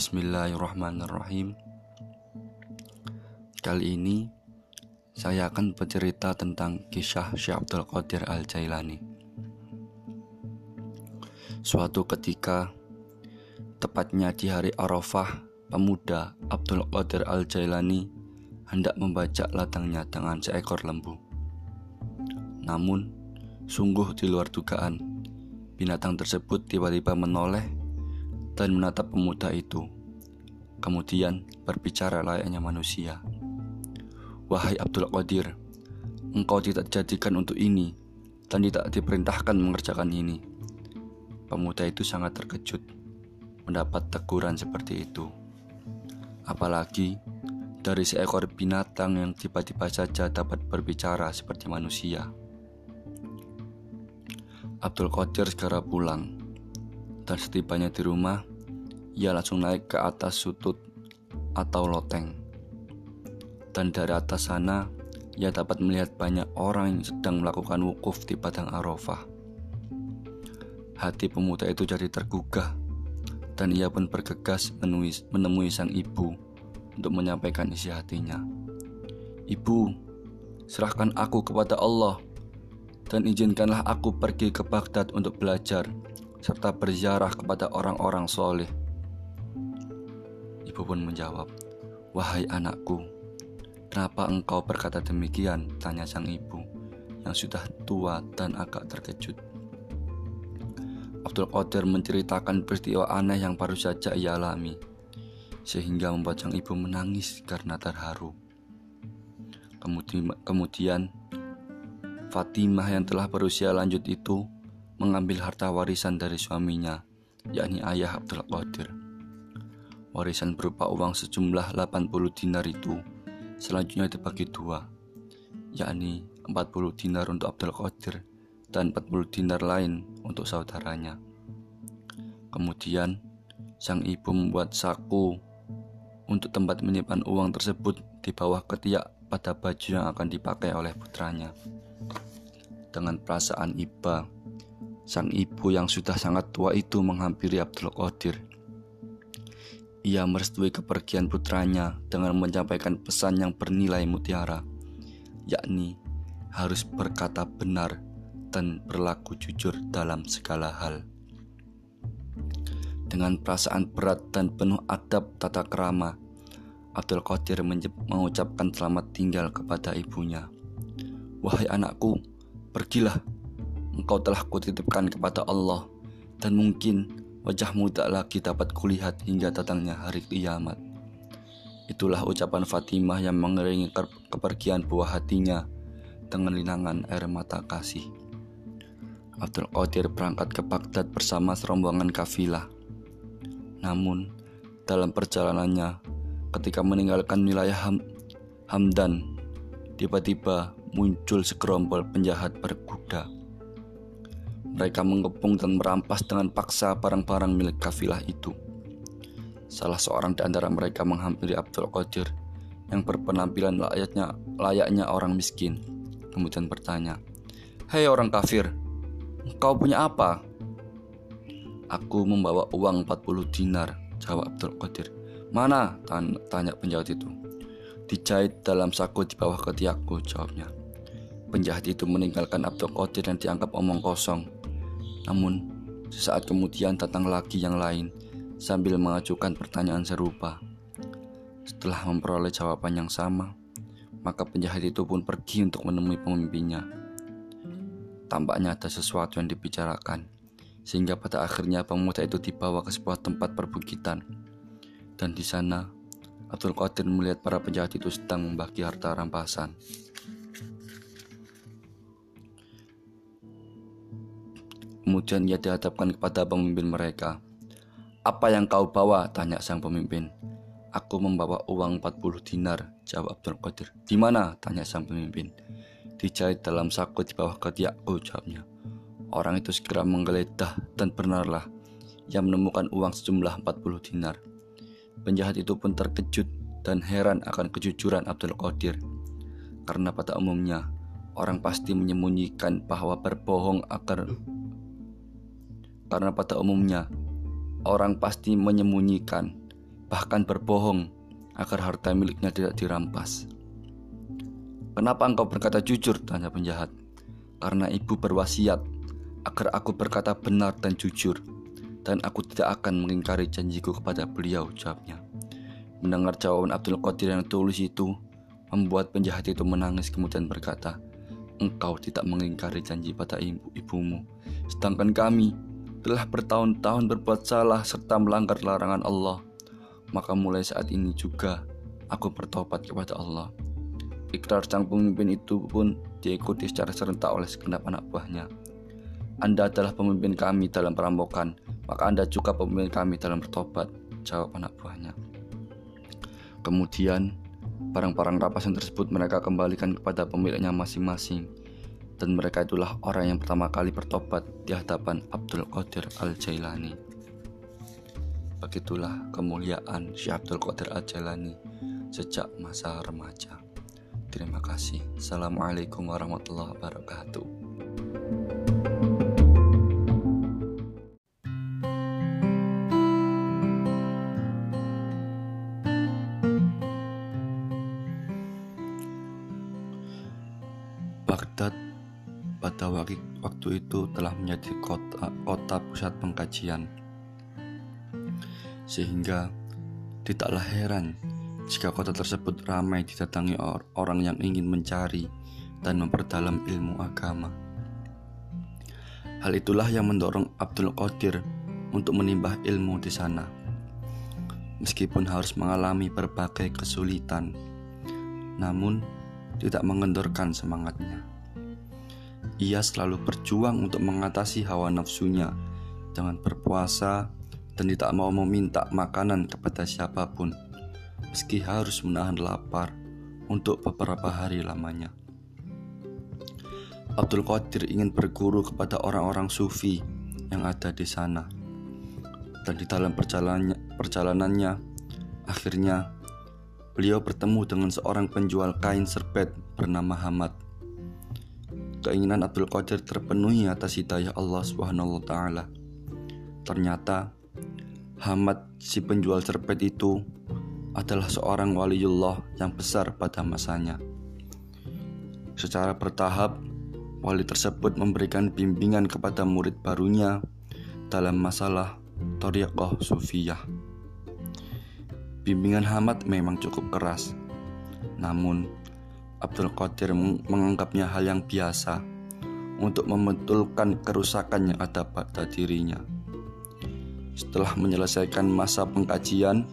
Bismillahirrahmanirrahim. Kali ini saya akan bercerita tentang kisah Syekh Abdul Qadir Al-Jailani. Suatu ketika, tepatnya di hari Arafah, pemuda Abdul Qadir Al-Jailani hendak membajak ladangnya dengan seekor lembu. Namun, sungguh di luar dugaan, binatang tersebut tiba-tiba menoleh dan menatap pemuda itu. Kemudian berbicara layaknya manusia. Wahai Abdul Qadir, engkau tidak dijadikan untuk ini dan tidak diperintahkan mengerjakan ini. Pemuda itu sangat terkejut mendapat teguran seperti itu. Apalagi dari seekor binatang yang tiba-tiba saja dapat berbicara seperti manusia. Abdul Qadir segera pulang dan setibanya di rumah, ia langsung naik ke atas sutut atau loteng. Dan dari atas sana, ia dapat melihat banyak orang yang sedang melakukan wukuf di padang Arafah. Hati pemuda itu jadi tergugah, dan ia pun bergegas menemui, menemui sang ibu untuk menyampaikan isi hatinya. Ibu, serahkan aku kepada Allah dan izinkanlah aku pergi ke Baghdad untuk belajar serta berziarah kepada orang-orang soleh. Ibu pun menjawab, Wahai anakku, kenapa engkau berkata demikian? Tanya sang ibu yang sudah tua dan agak terkejut. Abdul Qadir menceritakan peristiwa aneh yang baru saja ia alami, sehingga membuat sang ibu menangis karena terharu. Kemudian, Fatimah yang telah berusia lanjut itu mengambil harta warisan dari suaminya, yakni ayah Abdul Qadir. Warisan berupa uang sejumlah 80 dinar itu selanjutnya dibagi dua, yakni 40 dinar untuk Abdul Qadir dan 40 dinar lain untuk saudaranya. Kemudian, sang ibu membuat saku untuk tempat menyimpan uang tersebut di bawah ketiak pada baju yang akan dipakai oleh putranya. Dengan perasaan iba, Sang ibu yang sudah sangat tua itu menghampiri Abdul Qadir. Ia merestui kepergian putranya dengan menyampaikan pesan yang bernilai mutiara, yakni harus berkata benar dan berlaku jujur dalam segala hal. Dengan perasaan berat dan penuh adab tata kerama, Abdul Qadir mengucapkan selamat tinggal kepada ibunya. Wahai anakku, pergilah engkau telah kutitipkan kepada Allah dan mungkin wajahmu tak lagi dapat kulihat hingga datangnya hari kiamat. Itulah ucapan Fatimah yang mengeringi kepergian buah hatinya dengan linangan air mata kasih. Abdul Qadir berangkat ke Baghdad bersama serombongan kafilah. Namun, dalam perjalanannya, ketika meninggalkan wilayah Ham Hamdan, tiba-tiba muncul segerombol penjahat berkuda mereka mengepung dan merampas dengan paksa barang-barang milik kafilah itu. Salah seorang di antara mereka menghampiri Abdul Qadir yang berpenampilan layaknya, layaknya orang miskin. Kemudian bertanya, Hei orang kafir, engkau punya apa? Aku membawa uang 40 dinar, jawab Abdul Qadir. Mana? Tanya penjahat itu. Dijahit dalam saku di bawah ketiakku, jawabnya. Penjahat itu meninggalkan Abdul Qadir dan dianggap omong kosong. Namun, sesaat kemudian datang lagi yang lain sambil mengajukan pertanyaan serupa. Setelah memperoleh jawaban yang sama, maka penjahat itu pun pergi untuk menemui pemimpinnya. Tampaknya ada sesuatu yang dibicarakan, sehingga pada akhirnya pemuda itu dibawa ke sebuah tempat perbukitan. Dan di sana, Abdul Qadir melihat para penjahat itu sedang membagi harta rampasan. Kemudian ia dihadapkan kepada pemimpin mereka. Apa yang kau bawa? Tanya sang pemimpin. Aku membawa uang 40 dinar, jawab Abdul Qadir. Di mana? Tanya sang pemimpin. Dijahit dalam saku di bawah ketiakku, jawabnya. Orang itu segera menggeledah dan benarlah ia menemukan uang sejumlah 40 dinar. Penjahat itu pun terkejut dan heran akan kejujuran Abdul Qadir. Karena pada umumnya, orang pasti menyembunyikan bahwa berbohong agar karena pada umumnya orang pasti menyembunyikan bahkan berbohong agar harta miliknya tidak dirampas. Kenapa engkau berkata jujur? Tanya penjahat. Karena ibu berwasiat agar aku berkata benar dan jujur, dan aku tidak akan mengingkari janjiku kepada beliau, jawabnya. Mendengar jawaban Abdul Qadir yang tulis itu, membuat penjahat itu menangis kemudian berkata, Engkau tidak mengingkari janji pada ibu ibumu, sedangkan kami telah bertahun-tahun berbuat salah serta melanggar larangan Allah. Maka mulai saat ini juga aku bertobat kepada Allah. Ikrar sang pemimpin itu pun diikuti secara serentak oleh segenap anak buahnya. Anda adalah pemimpin kami dalam perampokan, maka Anda juga pemimpin kami dalam bertobat, jawab anak buahnya. Kemudian, barang-barang rampasan tersebut mereka kembalikan kepada pemiliknya masing-masing. Dan mereka itulah orang yang pertama kali bertobat di hadapan Abdul Qadir Al-Jailani. Begitulah kemuliaan Syekh Abdul Qadir Al-Jailani sejak masa remaja. Terima kasih. Assalamualaikum warahmatullahi wabarakatuh. Waktu itu telah menjadi kota, kota pusat pengkajian. Sehingga tidaklah heran jika kota tersebut ramai didatangi orang yang ingin mencari dan memperdalam ilmu agama. Hal itulah yang mendorong Abdul Qadir untuk menimbah ilmu di sana. Meskipun harus mengalami berbagai kesulitan, namun tidak mengendorkan semangatnya. Ia selalu berjuang untuk mengatasi hawa nafsunya dengan berpuasa dan tidak mau meminta makanan kepada siapa pun meski harus menahan lapar untuk beberapa hari lamanya. Abdul Qadir ingin berguru kepada orang-orang sufi yang ada di sana. Dan di dalam perjalanannya, perjalanannya akhirnya beliau bertemu dengan seorang penjual kain serbet bernama Hamad. Keinginan Abdul Qadir terpenuhi atas hidayah Allah Subhanahu taala. Ternyata Hamad si penjual serbet itu adalah seorang waliullah yang besar pada masanya. Secara bertahap, wali tersebut memberikan bimbingan kepada murid barunya dalam masalah Toriqoh Sufiyah. Bimbingan Hamad memang cukup keras, namun Abdul Qadir menganggapnya hal yang biasa untuk membetulkan kerusakan yang ada pada dirinya. Setelah menyelesaikan masa pengkajian,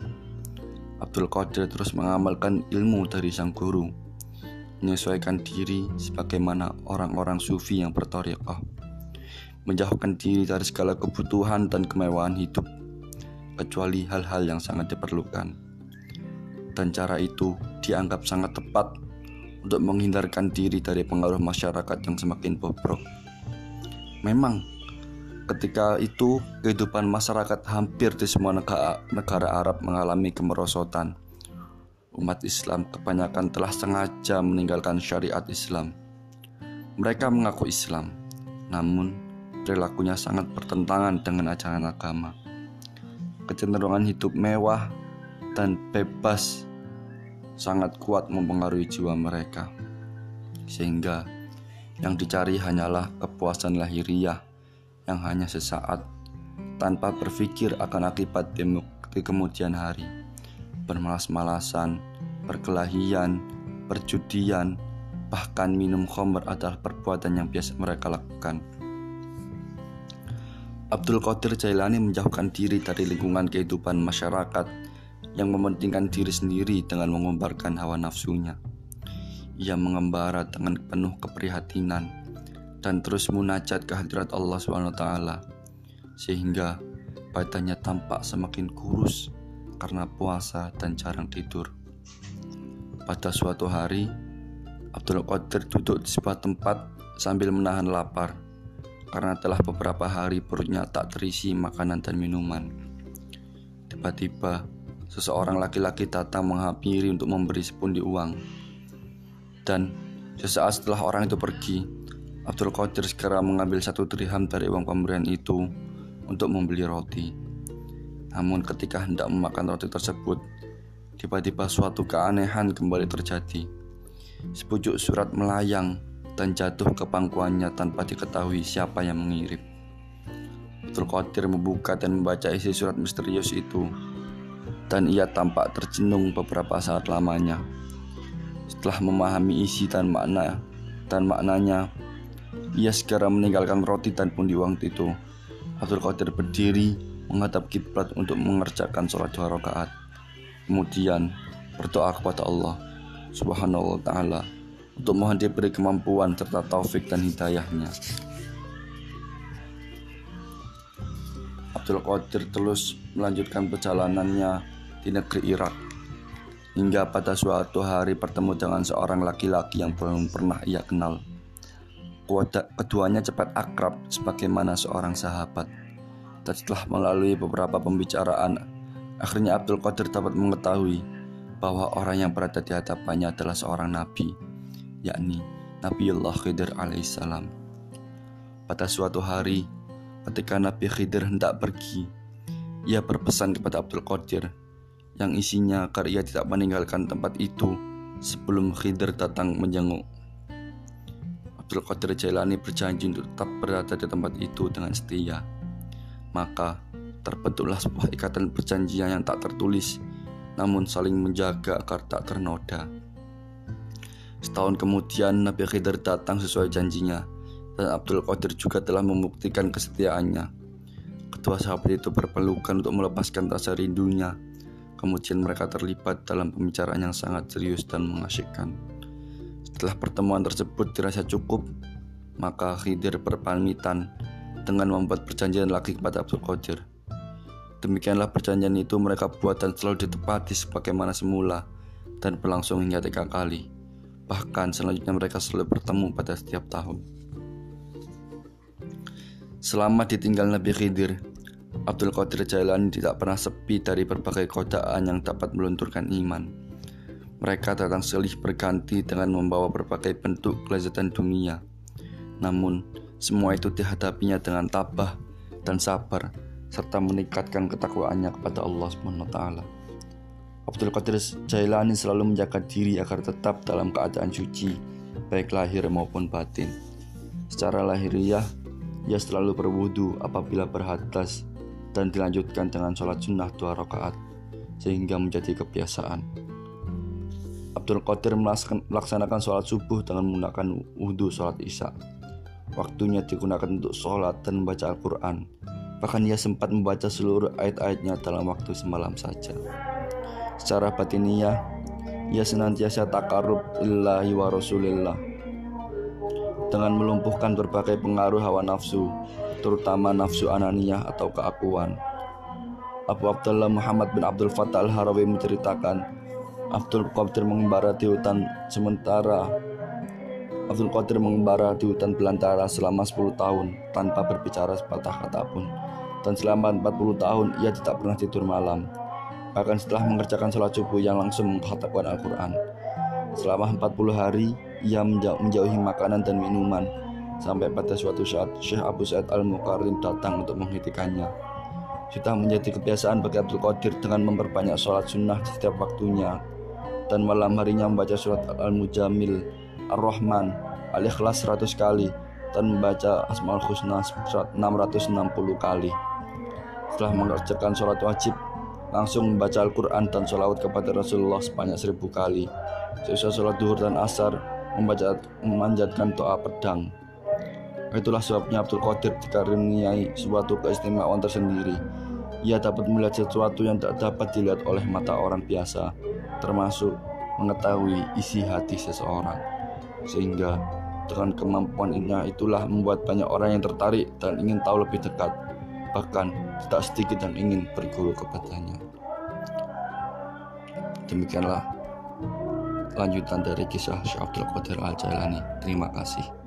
Abdul Qadir terus mengamalkan ilmu dari sang guru, menyesuaikan diri sebagaimana orang-orang sufi yang bertoriqah, menjauhkan diri dari segala kebutuhan dan kemewahan hidup, kecuali hal-hal yang sangat diperlukan. Dan cara itu dianggap sangat tepat untuk menghindarkan diri dari pengaruh masyarakat yang semakin bobrok. Memang, Ketika itu, kehidupan masyarakat hampir di semua negara, Arab mengalami kemerosotan. Umat Islam kebanyakan telah sengaja meninggalkan syariat Islam. Mereka mengaku Islam, namun perilakunya sangat bertentangan dengan ajaran agama. Kecenderungan hidup mewah dan bebas sangat kuat mempengaruhi jiwa mereka, sehingga yang dicari hanyalah kepuasan lahiriah yang hanya sesaat tanpa berpikir akan akibat di kemudian hari. Bermalas-malasan, perkelahian, perjudian, bahkan minum khamr adalah perbuatan yang biasa mereka lakukan. Abdul Qadir Jailani menjauhkan diri dari lingkungan kehidupan masyarakat yang mementingkan diri sendiri dengan mengumbarkan hawa nafsunya. Ia mengembara dengan penuh keprihatinan dan terus munajat ke hadirat Allah SWT sehingga badannya tampak semakin kurus karena puasa dan jarang tidur. Pada suatu hari, Abdul Qadir duduk di sebuah tempat sambil menahan lapar karena telah beberapa hari perutnya tak terisi makanan dan minuman. Tiba-tiba, seseorang laki-laki datang menghampiri untuk memberi sepundi uang. Dan sesaat setelah orang itu pergi, Abdul Qadir segera mengambil satu dirham dari uang pemberian itu untuk membeli roti. Namun ketika hendak memakan roti tersebut, tiba-tiba suatu keanehan kembali terjadi. Sepucuk surat melayang dan jatuh ke pangkuannya tanpa diketahui siapa yang mengirim. Abdul Qadir membuka dan membaca isi surat misterius itu dan ia tampak tercenung beberapa saat lamanya. Setelah memahami isi dan makna dan maknanya, ia segera meninggalkan roti dan pundi uang itu. Abdul Qadir berdiri menghadap kiblat untuk mengerjakan sholat dua rakaat. Kemudian berdoa kepada Allah Subhanahu wa taala untuk mohon diberi kemampuan serta taufik dan hidayahnya. Abdul Qadir terus melanjutkan perjalanannya di negeri Irak. Hingga pada suatu hari bertemu dengan seorang laki-laki yang belum pernah ia kenal. Keduanya cepat akrab sebagaimana seorang sahabat. Dan setelah melalui beberapa pembicaraan, akhirnya Abdul Qadir dapat mengetahui bahwa orang yang berada di hadapannya adalah seorang nabi, yakni Nabiullah Khidir alaihissalam. Pada suatu hari, ketika Nabi Khidir hendak pergi, ia berpesan kepada Abdul Qadir yang isinya agar ia tidak meninggalkan tempat itu sebelum Khidir datang menjenguk. Abdul Qadir Jailani berjanji untuk tetap berada di tempat itu dengan setia. Maka terbentuklah sebuah ikatan perjanjian yang tak tertulis, namun saling menjaga agar tak ternoda. Setahun kemudian Nabi Khidir datang sesuai janjinya dan Abdul Qadir juga telah membuktikan kesetiaannya. Kedua sahabat itu berpelukan untuk melepaskan rasa rindunya Kemudian mereka terlibat dalam pembicaraan yang sangat serius dan mengasyikkan. Setelah pertemuan tersebut dirasa cukup, maka Khidir berpamitan dengan membuat perjanjian lagi kepada Abdul Qadir. Demikianlah perjanjian itu mereka buat dan selalu ditepati sebagaimana semula dan berlangsung hingga tiga kali. Bahkan selanjutnya mereka selalu bertemu pada setiap tahun. Selama ditinggal Nabi Khidir, Abdul Qadir Jailani tidak pernah sepi dari berbagai godaan yang dapat melunturkan iman. Mereka datang silih berganti dengan membawa berbagai bentuk kelezatan dunia. Namun, semua itu dihadapinya dengan tabah dan sabar serta meningkatkan ketakwaannya kepada Allah SWT. Abdul Qadir Jailani selalu menjaga diri agar tetap dalam keadaan suci, baik lahir maupun batin. Secara lahiriah, ia selalu berwudu apabila berhadas dan dilanjutkan dengan sholat sunnah dua rakaat sehingga menjadi kebiasaan. Abdul Qadir melaksanakan sholat subuh dengan menggunakan wudhu sholat isya. Waktunya digunakan untuk sholat dan membaca Al-Quran. Bahkan ia sempat membaca seluruh ayat-ayatnya dalam waktu semalam saja. Secara batiniah, ia senantiasa takarub lillahi wa rasulillah dengan melumpuhkan berbagai pengaruh hawa nafsu terutama nafsu ananiyah atau keakuan. Abu Abdullah Muhammad bin Abdul Fattah al-Harawi menceritakan Abdul Qadir mengembara di hutan sementara. Abdul Qadir mengembara di hutan belantara selama 10 tahun tanpa berbicara sepatah kata pun. Dan selama 40 tahun ia tidak pernah tidur malam. Bahkan setelah mengerjakan sholat subuh yang langsung mengkhatamkan Al-Quran. Selama 40 hari ia menjauhi makanan dan minuman Sampai pada suatu saat Syekh Abu Sa'id Al-Mukarrim datang untuk menghentikannya. Sudah menjadi kebiasaan bagi Abdul Qadir dengan memperbanyak sholat sunnah di setiap waktunya dan malam harinya membaca surat Al-Mujamil, Ar-Rahman, Al-Ikhlas 100 kali dan membaca Asmaul Husna 660 kali. Setelah mengerjakan sholat wajib, langsung membaca Al-Quran dan sholawat kepada Rasulullah sebanyak seribu kali. Sesuai sholat duhur dan asar, membaca memanjatkan doa pedang. Itulah sebabnya Abdul Qadir dikaruniai suatu keistimewaan tersendiri. Ia dapat melihat sesuatu yang tak dapat dilihat oleh mata orang biasa, termasuk mengetahui isi hati seseorang. Sehingga dengan kemampuannya itulah membuat banyak orang yang tertarik dan ingin tahu lebih dekat, bahkan tidak sedikit yang ingin berguru kepadanya. Demikianlah lanjutan dari kisah Syekh Abdul Qadir Al-Jailani. Terima kasih.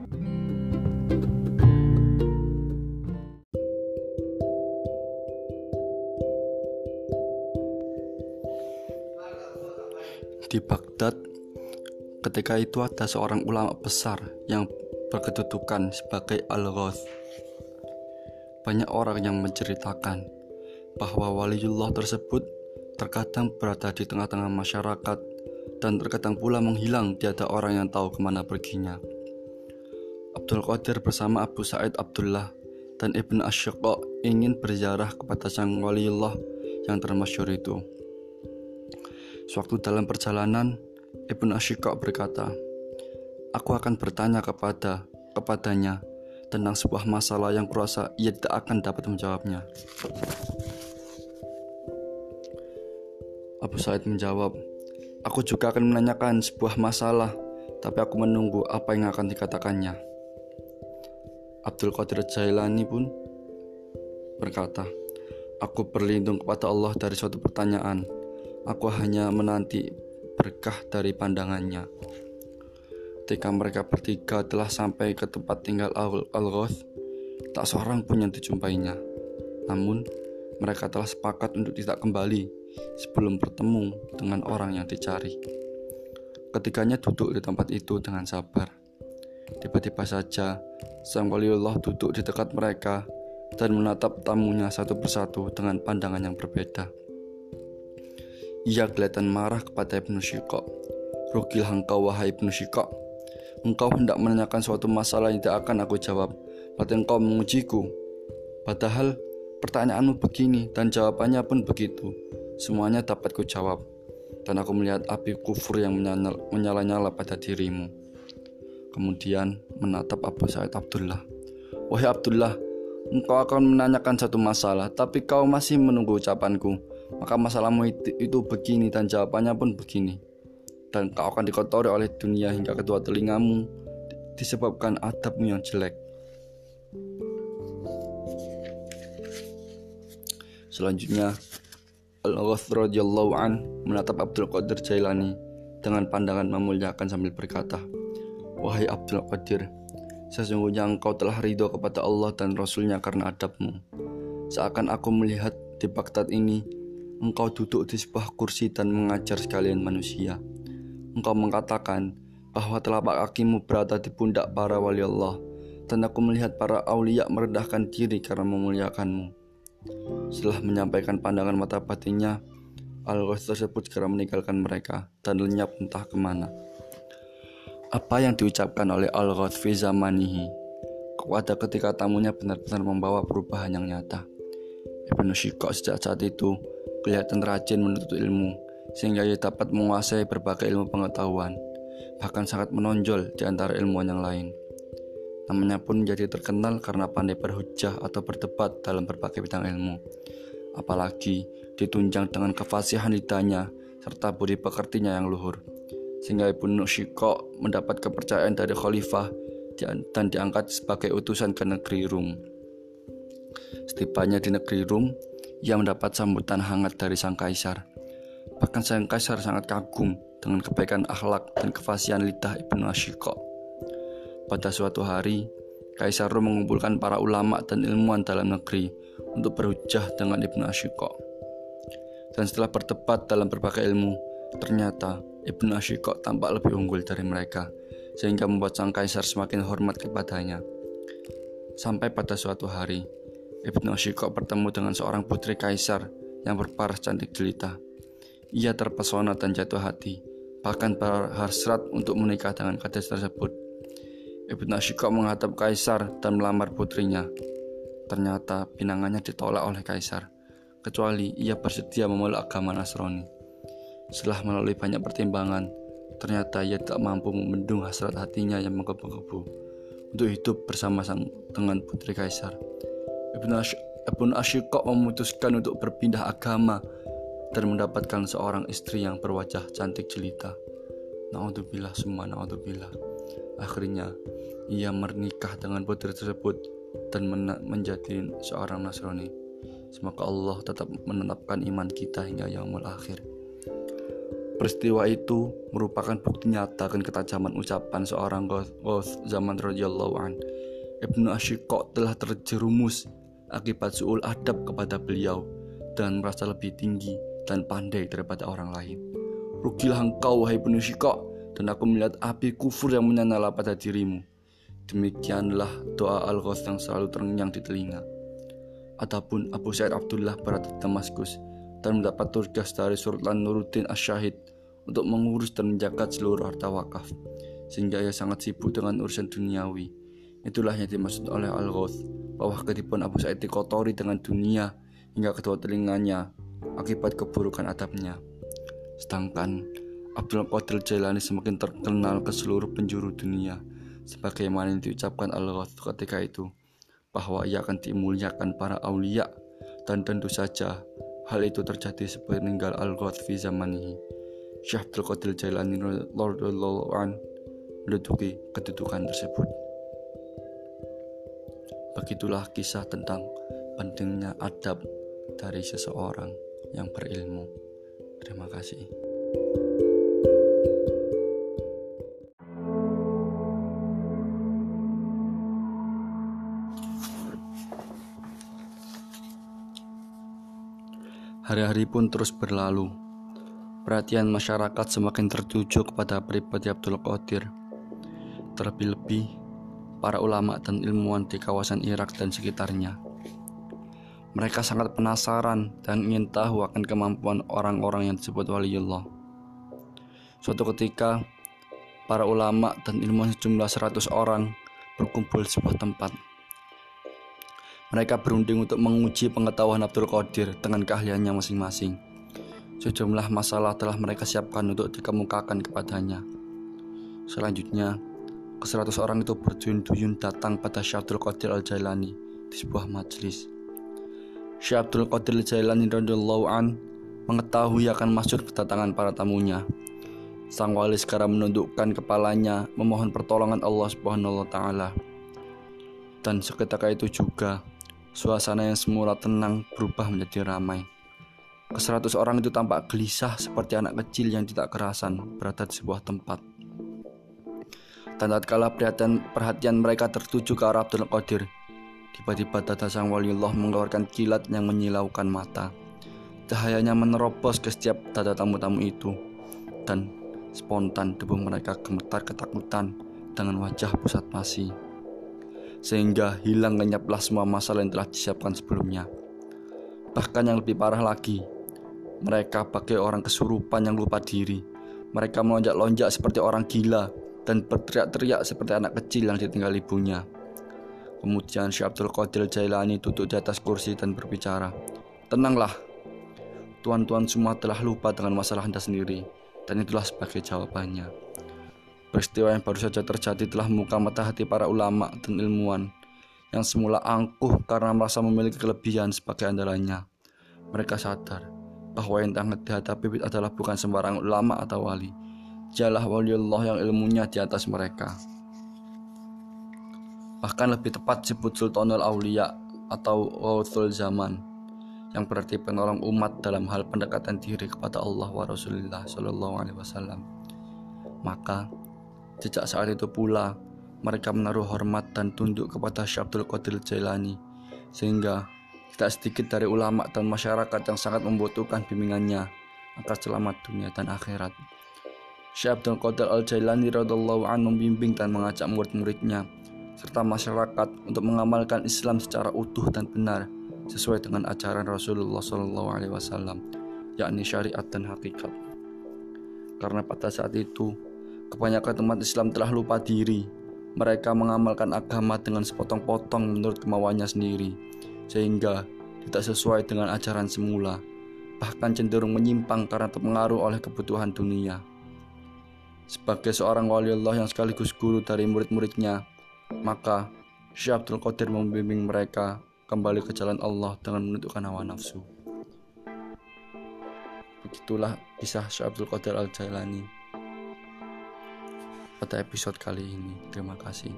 Ketika itu ada seorang ulama besar yang berkedudukan sebagai al -Ghoth. Banyak orang yang menceritakan bahwa waliullah tersebut terkadang berada di tengah-tengah masyarakat dan terkadang pula menghilang tiada orang yang tahu ke mana perginya. Abdul Qadir bersama Abu Said Abdullah dan Ibn Ashiqa ingin berziarah kepada sang waliullah yang termasyur itu. Sewaktu dalam perjalanan, Ibn Ashiqa berkata, Aku akan bertanya kepada kepadanya tentang sebuah masalah yang kurasa ia tidak akan dapat menjawabnya. Abu Said menjawab, Aku juga akan menanyakan sebuah masalah, tapi aku menunggu apa yang akan dikatakannya. Abdul Qadir Jailani pun berkata, Aku berlindung kepada Allah dari suatu pertanyaan. Aku hanya menanti berkah dari pandangannya. Ketika mereka bertiga telah sampai ke tempat tinggal Al-Ghoth, tak seorang pun yang dijumpainya. Namun, mereka telah sepakat untuk tidak kembali sebelum bertemu dengan orang yang dicari. Ketiganya duduk di tempat itu dengan sabar. Tiba-tiba saja, sang waliullah duduk di dekat mereka dan menatap tamunya satu persatu dengan pandangan yang berbeda. Ia kelihatan marah kepada Ibnu Syiqa. Rugilah engkau wahai Ibnu Syiqa, Engkau hendak menanyakan suatu masalah yang tidak akan aku jawab, berarti engkau mengujiku. Padahal pertanyaanmu begini dan jawabannya pun begitu. Semuanya dapat ku jawab. Dan aku melihat api kufur yang menyala-nyala pada dirimu. Kemudian menatap Abu Said Abdullah. Wahai Abdullah, engkau akan menanyakan satu masalah, tapi kau masih menunggu ucapanku. Maka masalahmu itu, itu begini dan jawabannya pun begini dan kau akan dikotori oleh dunia hingga kedua telingamu disebabkan adabmu yang jelek. Selanjutnya, Al-Ghath menatap Abdul Qadir Jailani dengan pandangan memuliakan sambil berkata, Wahai Abdul Qadir, sesungguhnya engkau telah ridho kepada Allah dan Rasulnya karena adabmu. Seakan aku melihat di Baghdad ini, engkau duduk di sebuah kursi dan mengajar sekalian manusia engkau mengatakan bahwa telapak kakimu berada di pundak para wali Allah dan aku melihat para aulia merendahkan diri karena memuliakanmu. Setelah menyampaikan pandangan mata batinnya, al tersebut segera meninggalkan mereka dan lenyap entah ke mana. Apa yang diucapkan oleh Al-Ghath fi zamanihi kepada ketika tamunya benar-benar membawa perubahan yang nyata. Ibnu Syikok sejak saat itu kelihatan rajin menuntut ilmu sehingga ia dapat menguasai berbagai ilmu pengetahuan, bahkan sangat menonjol di antara ilmuwan yang lain. Namanya pun menjadi terkenal karena pandai berhujah atau berdebat dalam berbagai bidang ilmu. Apalagi ditunjang dengan kefasihan lidahnya serta budi pekertinya yang luhur. Sehingga Ibnu Syiko mendapat kepercayaan dari khalifah dan diangkat sebagai utusan ke negeri Rum. Setibanya di negeri Rum, ia mendapat sambutan hangat dari sang kaisar Bahkan sang kaisar sangat kagum dengan kebaikan akhlak dan kefasihan lidah Ibnu Ashiko. Pada suatu hari, Kaisar Rum mengumpulkan para ulama dan ilmuwan dalam negeri untuk berhujah dengan Ibnu Ashiko. Dan setelah berdebat dalam berbagai ilmu, ternyata Ibnu Ashiko tampak lebih unggul dari mereka, sehingga membuat sang kaisar semakin hormat kepadanya. Sampai pada suatu hari, Ibnu Ashiko bertemu dengan seorang putri kaisar yang berparas cantik jelita. Ia terpesona dan jatuh hati, bahkan berhasrat untuk menikah dengan gadis tersebut. Ibnu Ashika menghadap kaisar dan melamar putrinya. Ternyata pinangannya ditolak oleh kaisar, kecuali ia bersedia memeluk agama Nasrani. Setelah melalui banyak pertimbangan, ternyata ia tak mampu membendung hasrat hatinya yang menggebu-gebu untuk hidup bersama sang dengan putri kaisar. Ibnu Ashika memutuskan untuk berpindah agama dan mendapatkan seorang istri yang berwajah cantik jelita. Naudzubillah semua naudzubillah. Akhirnya ia menikah dengan putri tersebut dan men menjadi seorang Nasrani. Semoga Allah tetap menetapkan iman kita hingga yaumul akhir. Peristiwa itu merupakan bukti nyata dan ketajaman ucapan seorang Ghoth zaman radhiyallahu an. Ibnu Ashiqa telah terjerumus akibat suul adab kepada beliau dan merasa lebih tinggi dan pandai daripada orang lain. Rugilah engkau, wahai penuh dan aku melihat api kufur yang menyala pada dirimu. Demikianlah doa al yang selalu terngiang di telinga. Adapun Abu Sa'id Abdullah berada di Damaskus dan mendapat tugas dari Sultan Nuruddin Asyahid untuk mengurus dan menjaga seluruh harta wakaf, sehingga ia sangat sibuk dengan urusan duniawi. Itulah yang dimaksud oleh Al-Ghath, bahwa kehidupan Abu Sa'id dikotori dengan dunia hingga kedua telinganya akibat keburukan adabnya. Sedangkan Abdul Qadir Jailani semakin terkenal ke seluruh penjuru dunia sebagaimana yang diucapkan Al-Ghath ketika itu bahwa ia akan dimuliakan para aulia dan tentu saja hal itu terjadi sepeninggal Al-Ghath fi zamanihi. Syekh Abdul Qadir Jailani radhiyallahu an menduduki kedudukan tersebut. Begitulah kisah tentang pentingnya adab dari seseorang yang berilmu. Terima kasih. Hari-hari pun terus berlalu. Perhatian masyarakat semakin tertuju kepada pribadi Abdul Qadir. Terlebih-lebih para ulama dan ilmuwan di kawasan Irak dan sekitarnya. Mereka sangat penasaran dan ingin tahu akan kemampuan orang-orang yang disebut waliullah. Suatu ketika, para ulama dan ilmuwan sejumlah 100 orang berkumpul di sebuah tempat. Mereka berunding untuk menguji pengetahuan Abdul Qadir dengan keahliannya masing-masing. Sejumlah masalah telah mereka siapkan untuk dikemukakan kepadanya. Selanjutnya, ke seratus orang itu berduyun-duyun datang pada Syekh Abdul Qadir Al-Jailani di sebuah majelis. Syekh Abdul Qadir Al-Jailani radhiyallahu an mengetahui akan maksud kedatangan para tamunya. Sang wali sekarang menundukkan kepalanya memohon pertolongan Allah Subhanahu wa taala. Dan seketika itu juga Suasana yang semula tenang berubah menjadi ramai. Keseratus orang itu tampak gelisah seperti anak kecil yang tidak kerasan berada di sebuah tempat. Dan tatkala perhatian, perhatian mereka tertuju ke arah Abdul Qadir, tiba-tiba dada sang waliullah mengeluarkan kilat yang menyilaukan mata. Cahayanya menerobos ke setiap dada tamu-tamu itu, dan spontan tubuh mereka gemetar ketakutan dengan wajah pusat pasi sehingga hilang lenyaplah semua masalah yang telah disiapkan sebelumnya. Bahkan yang lebih parah lagi, mereka bagai orang kesurupan yang lupa diri. Mereka melonjak-lonjak seperti orang gila dan berteriak-teriak seperti anak kecil yang ditinggal ibunya. Kemudian Syekh Abdul Qadir Jailani duduk di atas kursi dan berbicara. Tenanglah, tuan-tuan semua telah lupa dengan masalah anda sendiri, dan itulah sebagai jawabannya. Peristiwa yang baru saja terjadi telah membuka mata hati para ulama dan ilmuwan yang semula angkuh karena merasa memiliki kelebihan sebagai andalannya. Mereka sadar bahwa yang tengah dihadapi adalah bukan sembarang ulama atau wali. Jalah waliullah yang ilmunya di atas mereka. Bahkan lebih tepat disebut Sultanul Aulia atau Ghawthul Zaman yang berarti penolong umat dalam hal pendekatan diri kepada Allah wa Rasulullah Shallallahu Alaihi Wasallam. Maka Sejak saat itu pula, mereka menaruh hormat dan tunduk kepada Syabdul Qadir Jailani, sehingga tidak sedikit dari ulama dan masyarakat yang sangat membutuhkan bimbingannya agar selamat dunia dan akhirat. Syekh Abdul Qadir Al-Jailani radhiyallahu anhu membimbing dan mengajak murid-muridnya serta masyarakat untuk mengamalkan Islam secara utuh dan benar sesuai dengan ajaran Rasulullah SAW, yakni syariat dan hakikat. Karena pada saat itu Kebanyakan umat Islam telah lupa diri. Mereka mengamalkan agama dengan sepotong-potong menurut kemauannya sendiri, sehingga tidak sesuai dengan ajaran semula, bahkan cenderung menyimpang karena terpengaruh oleh kebutuhan dunia. Sebagai seorang wali Allah yang sekaligus guru dari murid-muridnya, maka Syekh Abdul Qadir membimbing mereka kembali ke jalan Allah dengan menentukan hawa nafsu. Begitulah kisah Syekh Abdul Qadir Al-Jailani pada episode kali ini. Terima kasih.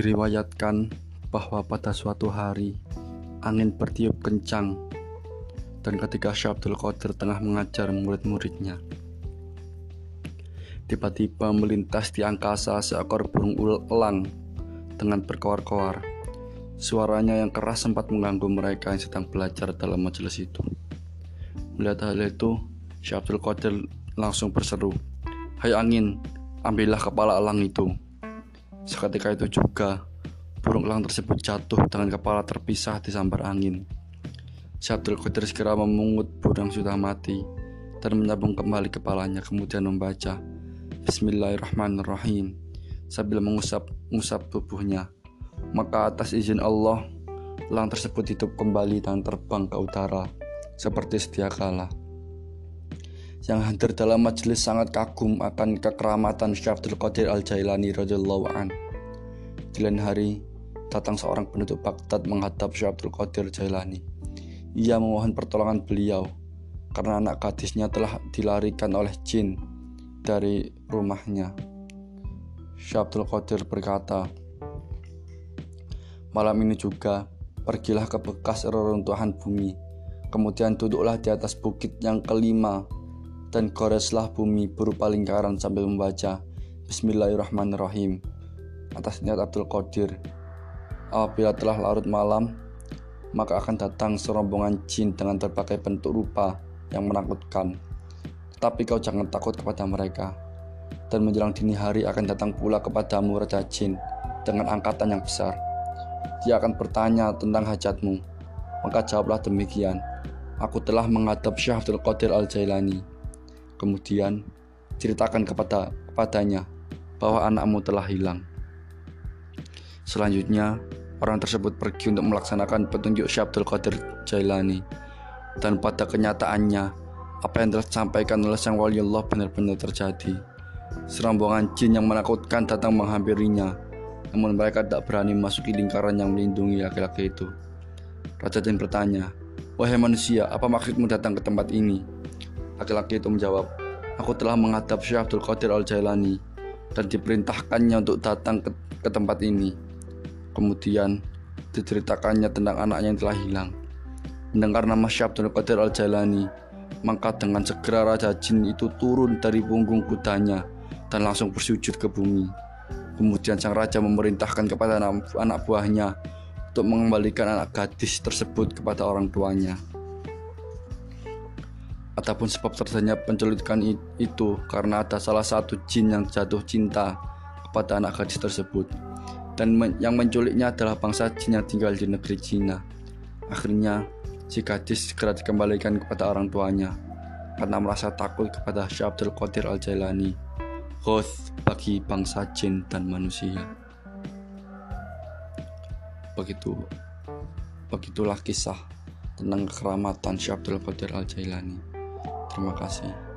Diriwayatkan bahwa pada suatu hari angin bertiup kencang dan ketika Syabdul Qadir tengah mengajar murid-muridnya. Tiba-tiba melintas di angkasa seekor burung elang dengan berkoar-koar. Suaranya yang keras sempat mengganggu mereka yang sedang belajar dalam majelis itu. Melihat hal itu, Syekh Abdul Qadir langsung berseru, Hai angin, ambillah kepala elang itu. Seketika itu juga, burung elang tersebut jatuh dengan kepala terpisah di sambar angin. Syekh Abdul Qadir segera memungut burung sudah mati dan menyambung kembali kepalanya kemudian membaca Bismillahirrahmanirrahim sambil mengusap-ngusap tubuhnya. Maka atas izin Allah, elang tersebut hidup kembali dan terbang ke utara seperti sedia kala yang hadir dalam majelis sangat kagum akan kekeramatan Syekh Abdul Qadir Al-Jailani radhiyallahu an. Di lain hari, datang seorang penduduk Baghdad menghadap Syekh Abdul Qadir Jailani. Ia memohon pertolongan beliau karena anak gadisnya telah dilarikan oleh jin dari rumahnya. Syekh Abdul Qadir berkata, Malam ini juga, pergilah ke bekas reruntuhan bumi, kemudian duduklah di atas bukit yang kelima dan goreslah bumi berupa lingkaran sambil membaca Bismillahirrahmanirrahim atas niat Abdul Qadir. Apabila telah larut malam, maka akan datang serombongan jin dengan berbagai bentuk rupa yang menakutkan. Tetapi kau jangan takut kepada mereka. Dan menjelang dini hari akan datang pula kepadamu Raja Jin dengan angkatan yang besar. Dia akan bertanya tentang hajatmu. Maka jawablah demikian. Aku telah menghadap Syekh Abdul Qadir Al-Jailani Kemudian ceritakan kepada kepadanya bahwa anakmu telah hilang. Selanjutnya, orang tersebut pergi untuk melaksanakan petunjuk Syabdul Qadir Jailani. Dan pada kenyataannya, apa yang telah disampaikan oleh Sang Wali Allah benar-benar terjadi. Serombongan jin yang menakutkan datang menghampirinya, namun mereka tidak berani memasuki lingkaran yang melindungi laki-laki itu. Raja Jin bertanya, Wahai manusia, apa maksudmu datang ke tempat ini? Laki-laki itu menjawab, Aku telah menghadap Syekh Abdul Qadir Al-Jailani dan diperintahkannya untuk datang ke, ke tempat ini. Kemudian diceritakannya tentang anaknya yang telah hilang. Mendengar nama Syekh Abdul Qadir Al-Jailani, maka dengan segera Raja Jin itu turun dari punggung kudanya dan langsung bersujud ke bumi. Kemudian sang raja memerintahkan kepada anak, anak buahnya untuk mengembalikan anak gadis tersebut kepada orang tuanya. Adapun sebab terjadinya penculikan itu karena ada salah satu jin yang jatuh cinta kepada anak gadis tersebut dan men yang menculiknya adalah bangsa jin yang tinggal di negeri Cina. Akhirnya si gadis segera dikembalikan kepada orang tuanya karena merasa takut kepada Syekh Abdul Qadir Al-Jailani, host bagi bangsa jin dan manusia. Begitu begitulah kisah tentang keramatan Syekh Abdul Qadir Al-Jailani. Terima kasih.